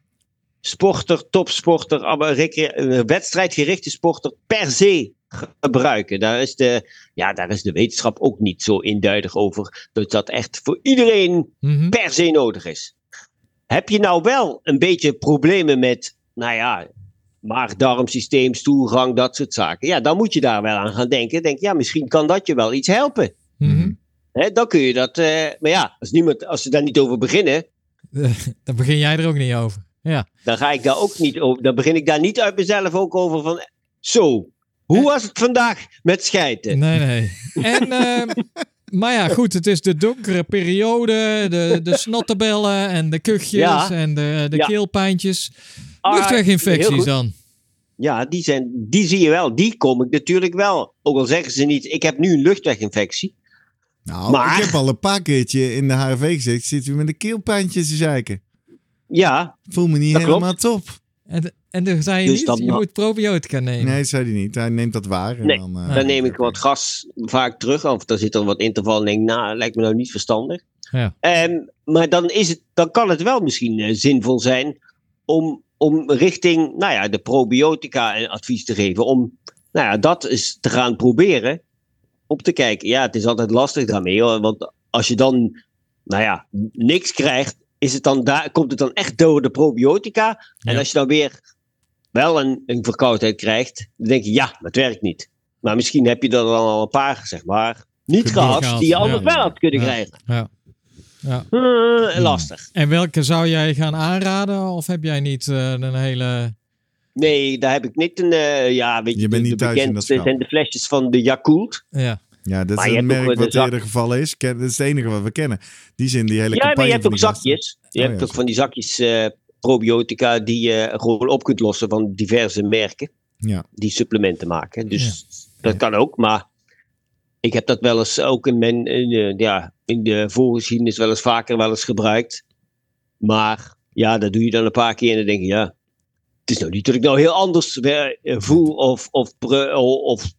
sporter, topsporter, eh, wedstrijdgerichte sporter per se gebruiken. Daar is, de, ja, daar is de wetenschap ook niet zo eenduidig over dat dat echt voor iedereen Mhm. per se nodig is. Heb je nou wel een beetje problemen met, nou ja, maag-darmsysteem, stoelgang, dat soort zaken? Ja, dan moet je daar wel aan gaan denken. Denk, ja, misschien kan dat je wel iets helpen. Mhm. Hè, dan kun je dat. eh, maar ja, als, niemand, als ze daar niet over beginnen, Dan begin jij er ook niet over. Ja. dan ga ik daar ook niet over. Dan begin ik daar niet uit mezelf ook over van. Zo, hoe was het vandaag met schijten? Nee, nee. En, ehm, maar ja, goed, het is de donkere periode, de, de snottenbellen en de kuchjes Ja. en de, de Ja. keelpijntjes. Ah, Luchtweginfecties dan. Ja, die, zijn, die zie je wel. Die kom ik natuurlijk wel. Ook al zeggen ze niet, ik heb nu een luchtweginfectie. nou, maar- ik heb al een paar keertje in de HRV gezegd... zit u met een keelpijntje te zeiken. Ja, Voel me niet klopt. helemaal top. En, en dan zei je Dus niet, dat je moet probiotica nemen. Nee, zei hij niet. Hij neemt dat waar. En Nee, dan, eh, dan neem ik wat gas vaak terug. Of dan zit er wat interval en denk ik, nou, lijkt me nou niet verstandig. Ja. Ehm, maar dan, is het, dan kan het wel misschien eh, zinvol zijn om om richting nou ja, de probiotica een advies te geven. Om nou ja, dat eens te gaan proberen. Om te kijken. Ja, het is altijd lastig daarmee. Hoor, want als je dan nou ja, niks krijgt, is het dan daar, komt het dan echt door de probiotica. En Ja. als je dan weer wel een, een verkoudheid krijgt, dan denk je ja, dat werkt niet. Maar misschien heb je er dan al een paar, zeg maar, niet gehad, gehad, die je ja. anders wel had kunnen Ja. krijgen. Ja. ja. Eh, lastig. En welke zou jij gaan aanraden? Of heb jij niet eh, een hele... Nee, daar heb ik niet een. eh, ja, weet je, Je bent de, niet de thuis in dat zijn de flesjes van de Yakult. Ja. Ja, dat Maar is een merk wat zak- eerder gevallen is. Dat is het enige wat we kennen. Die zijn die hele Ja, maar je hebt ook zakjes. Je Oh, hebt ja, ook van die zakjes eh, probiotica die je gewoon op kunt lossen van diverse merken Ja, die supplementen maken. Dus dat kan ook, maar ik heb dat wel eens ook in mijn in de, ja, in de voorgeschiedenis wel eens vaker wel eens gebruikt. Maar ja, dat doe je dan een paar keer en dan denk je ja, het is nou niet dat ik nou heel anders eh, voel of, of, of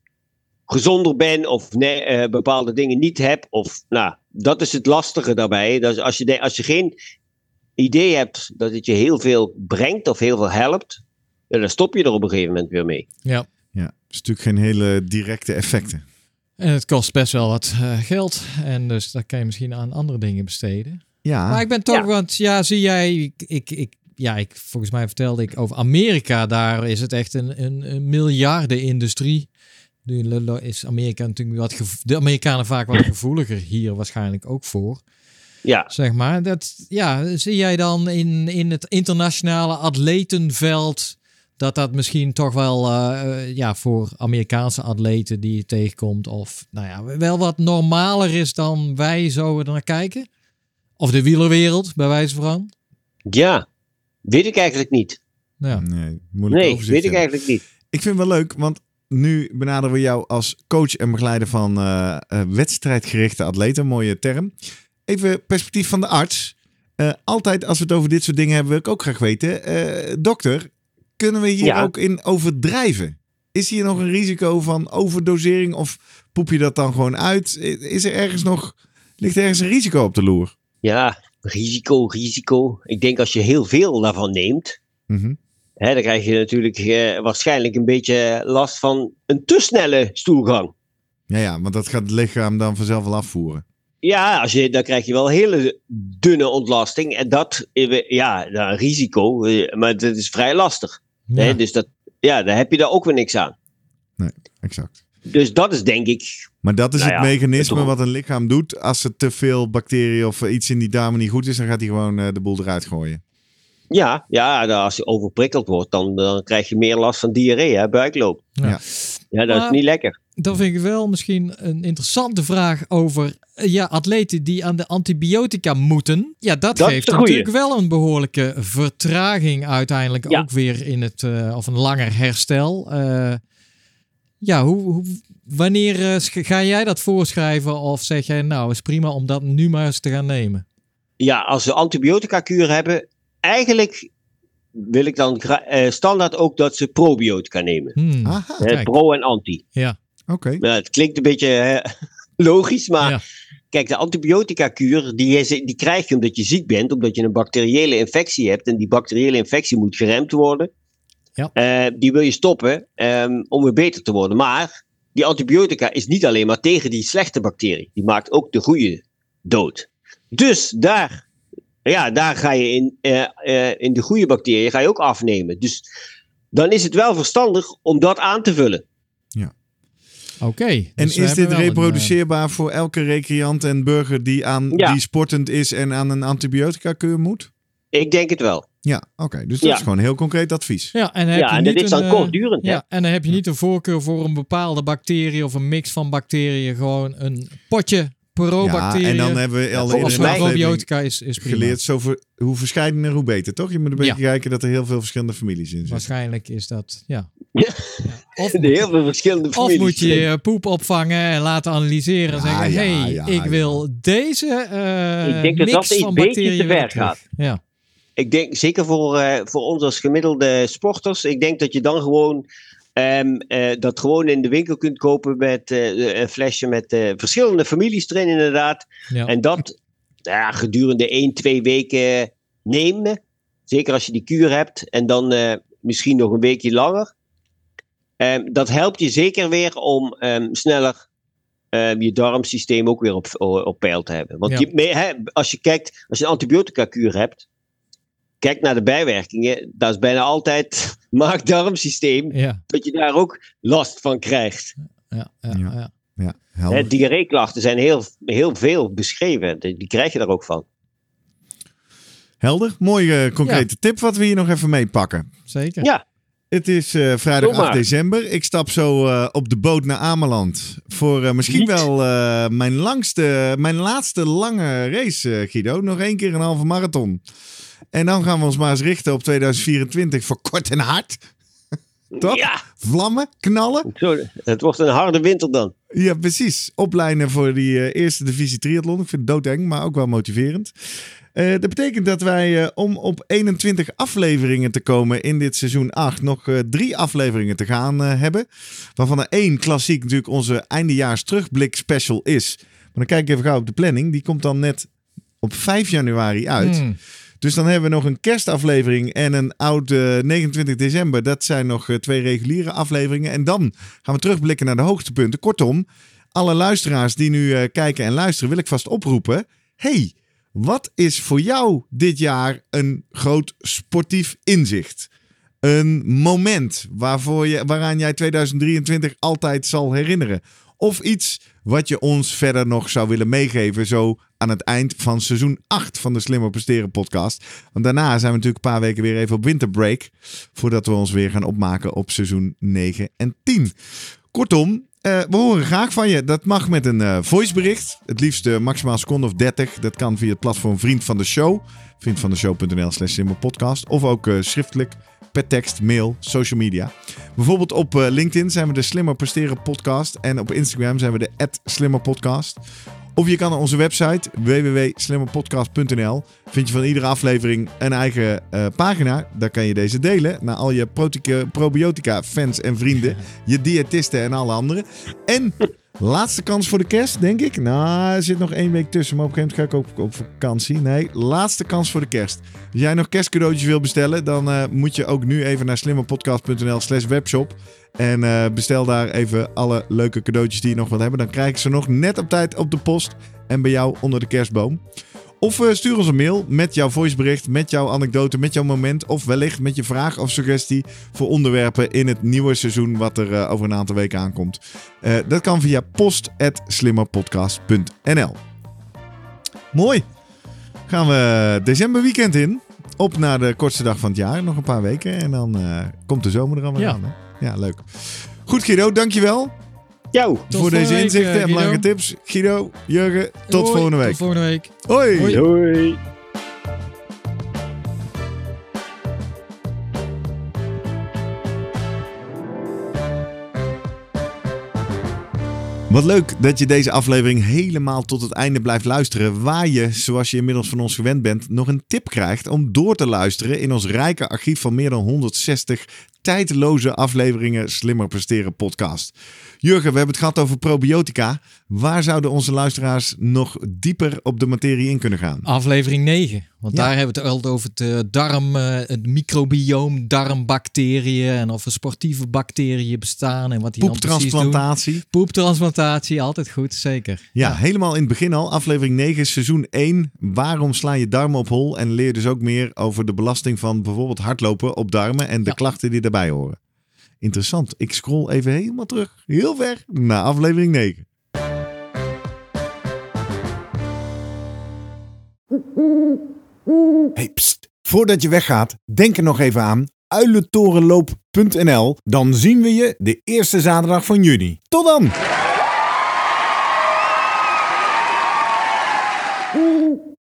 gezonder ben of nee, eh, bepaalde dingen niet heb. Of, nou, dat is het lastige daarbij. Dat is als, je, de- als je geen idee hebt dat het je heel veel brengt of heel veel helpt, dan stop je er op een gegeven moment weer mee. ja. ja. Het is natuurlijk geen hele directe effecten. En het kost best wel wat eh, geld. En dus dat kan je misschien aan andere dingen besteden. Ja, Maar ik ben toch, Ja. want ja, zie jij, ik, ik, ik, ja, ik, volgens mij vertelde ik over Amerika, daar is het echt een, een, een miljardenindustrie. Nu is Amerika natuurlijk wat, de Amerikanen vaak wat gevoeliger hier waarschijnlijk ook voor. Ja, Zeg maar, dat, ja, zie jij dan in, in het internationale atletenveld dat dat misschien toch wel eh, eh, ja, voor Amerikaanse atleten die je tegenkomt, of nou ja, wel wat normaler is dan wij zo er naar kijken? Of de wielerwereld, bij wijze van? ja. Weet ik eigenlijk niet. Ja. nee, moeilijk Nee, weet ik eigenlijk niet. Ik vind het wel leuk, want nu benaderen we jou als coach en begeleider van eh, eh, wedstrijdgerichte atleten. Mooie term. Even perspectief van de arts. Eh, altijd als we het over dit soort dingen hebben, wil ik ook graag weten. dokter, kunnen we hier Ja. ook in overdrijven? Is hier nog een risico van overdosering of poep je dat dan gewoon uit? Is er ergens nog, ligt er ergens een risico op de loer? Ja, risico, risico. Ik denk als je heel veel daarvan neemt, Mhm. Hè, dan krijg je natuurlijk eh, waarschijnlijk een beetje last van een te snelle stoelgang. Ja, ja, want dat gaat het lichaam dan vanzelf wel afvoeren. Ja, als je, dan krijg je wel hele dunne ontlasting. En dat, eh, ja, nou, een risico, eh, maar dat is vrij lastig. Ja. Hè? Dus dat, ja, daar heb je daar ook weer niks aan. Exact. Dus dat is denk ik, Maar dat is Nou het ja, mechanisme het- wat een lichaam doet. Als er te veel bacteriën of iets in die darmen niet goed is, dan gaat hij gewoon de boel eruit gooien. Ja, ja dan als je overprikkeld wordt, dan, dan krijg je meer last van diarree, hè, buikloop. Ja. Ja. Dat Maar- is niet lekker. Dan vind ik wel misschien een interessante vraag over eh, ja, atleten die aan de antibiotica moeten. Ja, dat, geeft natuurlijk wel een behoorlijke vertraging uiteindelijk Ja. ook weer in het, eh, of een langer herstel. Eh, ja, hoe, hoe, wanneer eh, ga jij dat voorschrijven of zeg jij nou is prima om dat nu maar eens te gaan nemen? Ja, als we antibiotica-kuur hebben, eigenlijk wil ik dan eh, standaard ook dat ze probiotica nemen. Hmm, Aha, Hè, kijk. pro en anti. ja, oké. Het klinkt een beetje logisch, maar Ja. kijk, de antibiotica-kuur die, die krijg je omdat je ziek bent, omdat je een bacteriële infectie hebt. En die bacteriële infectie moet geremd worden. Ja. Eh, die wil je stoppen ehm, om weer beter te worden. Maar die antibiotica is niet alleen maar tegen die slechte bacterie. Die maakt ook de goede dood. Dus daar, ja, daar ga je in, eh, eh, in de goede bacteriën ga je ook afnemen. Dus dan is het wel verstandig om dat aan te vullen. oké. En Dus we is dit een, reproduceerbaar voor elke recreant en burger die, aan, Ja. die sportend is en aan een antibiotica-keur moet? Ik denk het wel. Ja, oké. Dus dat Ja. is gewoon heel concreet advies. ja, en, dan heb Ja, je en niet dat is dan een, eh, kortdurend? Ja, en dan heb je niet een voorkeur voor een bepaalde bacterie of een mix van bacteriën. Gewoon een potje Ja, pro-bacteriën. en dan hebben we al volgens of mij- aflevering probiotica is, is prima. geleerd, zo ver- hoe verscheidener, hoe beter, toch? Je moet een beetje Ja. kijken dat er heel veel verschillende families in zitten. Waarschijnlijk is dat, ja. Ja. Ja. Of, De heel veel verschillende of families. moet je je poep opvangen en laten analyseren en Ja, zeggen, ja, hey, ja, ik ja. wil deze eh Ik denk dat mix dat beetje bacteriën te terug. gaat. Ja. Ik denk, zeker voor, eh, voor ons als gemiddelde sporters, ik denk dat je dan gewoon ehm, eh, dat gewoon in de winkel kunt kopen met eh, een flesje met eh, verschillende families erin inderdaad. Ja. En dat ja, gedurende 1, 2 weken nemen. Zeker als je die kuur hebt en dan eh, misschien nog een weekje langer. Ehm, dat helpt je zeker weer om ehm, sneller je darmsysteem ook weer op, op peil te hebben. Want Ja. je, als je kijkt, als je een antibiotica kuur hebt, kijk naar de bijwerkingen. Dat is bijna altijd maag-darmsysteem, Ja, dat je daar ook last van krijgt. ja, ja. Ja. ja. Ja, diarreeklachten zijn heel, heel veel beschreven. Die, krijg je daar ook van. helder. Mooie eh, concrete tip wat we hier nog even meepakken. Zeker. Ja. Het is eh, vrijdag Doe maar. 8 december. Ik stap zo eh, op de boot naar Ameland. Voor eh, misschien Niet. wel eh, mijn, langste, mijn laatste lange race, Guido. Nog één keer een halve marathon. En dan gaan we ons maar eens richten op 2024 voor kort en hard. Toch? Ja, Vlammen, knallen. zo, het wordt een harde winter dan. Ja, precies. Opleiden voor die eh, eerste divisie triathlon. Ik vind het doodeng, maar ook wel motiverend. Eh, dat betekent dat wij, eh, om op 21 afleveringen te komen in dit seizoen 8, nog drie afleveringen te gaan hebben. Waarvan er één klassiek natuurlijk onze eindejaars terugblik special is. Maar dan kijk ik even gauw op de planning. Die komt dan net op 5 januari uit. Hmm. Dus dan hebben we nog een kerstaflevering en een oud eh, 29 december. Dat zijn nog eh, twee reguliere afleveringen. En dan gaan we terugblikken naar de hoogtepunten. Kortom, alle luisteraars die nu eh, kijken en luisteren, wil ik vast oproepen. Hey, wat is voor jou dit jaar een groot sportief inzicht? Een moment waarvoor je, waaraan jij 2023 altijd zal herinneren. Of iets wat je ons verder nog zou willen meegeven, zo aan het eind van seizoen 8 van de Slimmer Presteren podcast. Want daarna zijn we natuurlijk een paar weken weer even op winterbreak, voordat we ons weer gaan opmaken op seizoen 9 en 10. Kortom, eh, we horen graag van je. Dat mag met een eh, voicebericht. Het liefst eh, maximaal seconde of 30. Dat kan via het platform Vriend van de Show. Vriendvandeshow.nl slash slimmerpodcast. Of ook schriftelijk per tekst, mail, social media. Bijvoorbeeld op eh, LinkedIn zijn we de Slimmer Presteren podcast. En op Instagram zijn we de @slimmerpodcast. Of je kan naar onze website www.slimmerpodcast.nl. Vind je van iedere aflevering een eigen eh, pagina. Daar kan je deze delen naar al je probiotica fans en vrienden. Je diëtisten en alle anderen. En laatste kans voor de kerst, denk ik. Nou, er zit nog één week tussen. Maar op een gegeven moment ga ik ook op vakantie. Nee, laatste kans voor de kerst. Als jij nog kerstcadeautjes wil bestellen, dan eh, moet je ook nu even naar slimmerpodcast.nl slash webshop. En eh, bestel daar even alle leuke cadeautjes die je nog wilt hebben. Dan krijg je ze nog net op tijd op de post. En bij jou onder de kerstboom. Of eh, stuur ons een mail met jouw voicebericht, met jouw anekdote, met jouw moment. Of wellicht met je vraag of suggestie voor onderwerpen in het nieuwe seizoen wat er eh, over een aantal weken aankomt. Eh, dat kan via post.slimmerpodcast.nl Mooi. Gaan we decemberweekend in. Op naar de kortste dag van het jaar. Nog een paar weken. En dan komt de zomer er Ja. aan. Hè? Ja, leuk. Goed Guido, dankjewel Jou. voor deze week, inzichten eh, en belangrijke tips. Guido, Jurgen, tot Hoi, volgende week. Tot volgende week. Hoi. Hoi. Wat leuk dat je deze aflevering helemaal tot het einde blijft luisteren. Waar je, zoals je inmiddels van ons gewend bent, nog een tip krijgt om door te luisteren in ons rijke archief van meer dan 160 tijdloze afleveringen Slimmer Presteren podcast. Jurgen, we hebben het gehad over probiotica. Waar zouden onze luisteraars nog dieper op de materie in kunnen gaan? Aflevering 9. Want Ja. daar hebben we het altijd over het eh, darm, eh, het microbioom, darmbacteriën en of er sportieve bacteriën bestaan en wat die dan precies doen. Poeptransplantatie. Poeptransplantatie, altijd goed, zeker. Ja, helemaal in het begin al. Aflevering 9, seizoen 1. Waarom sla je darmen op hol? En leer dus ook meer over de belasting van bijvoorbeeld hardlopen op darmen en de Ja. klachten die daarbij horen. Interessant. Ik scroll even helemaal terug, heel ver, naar aflevering 9. Hey. Voordat je weggaat, denk er nog even aan uilentorenloop.nl. Dan zien we je de eerste zaterdag van juni. Tot dan!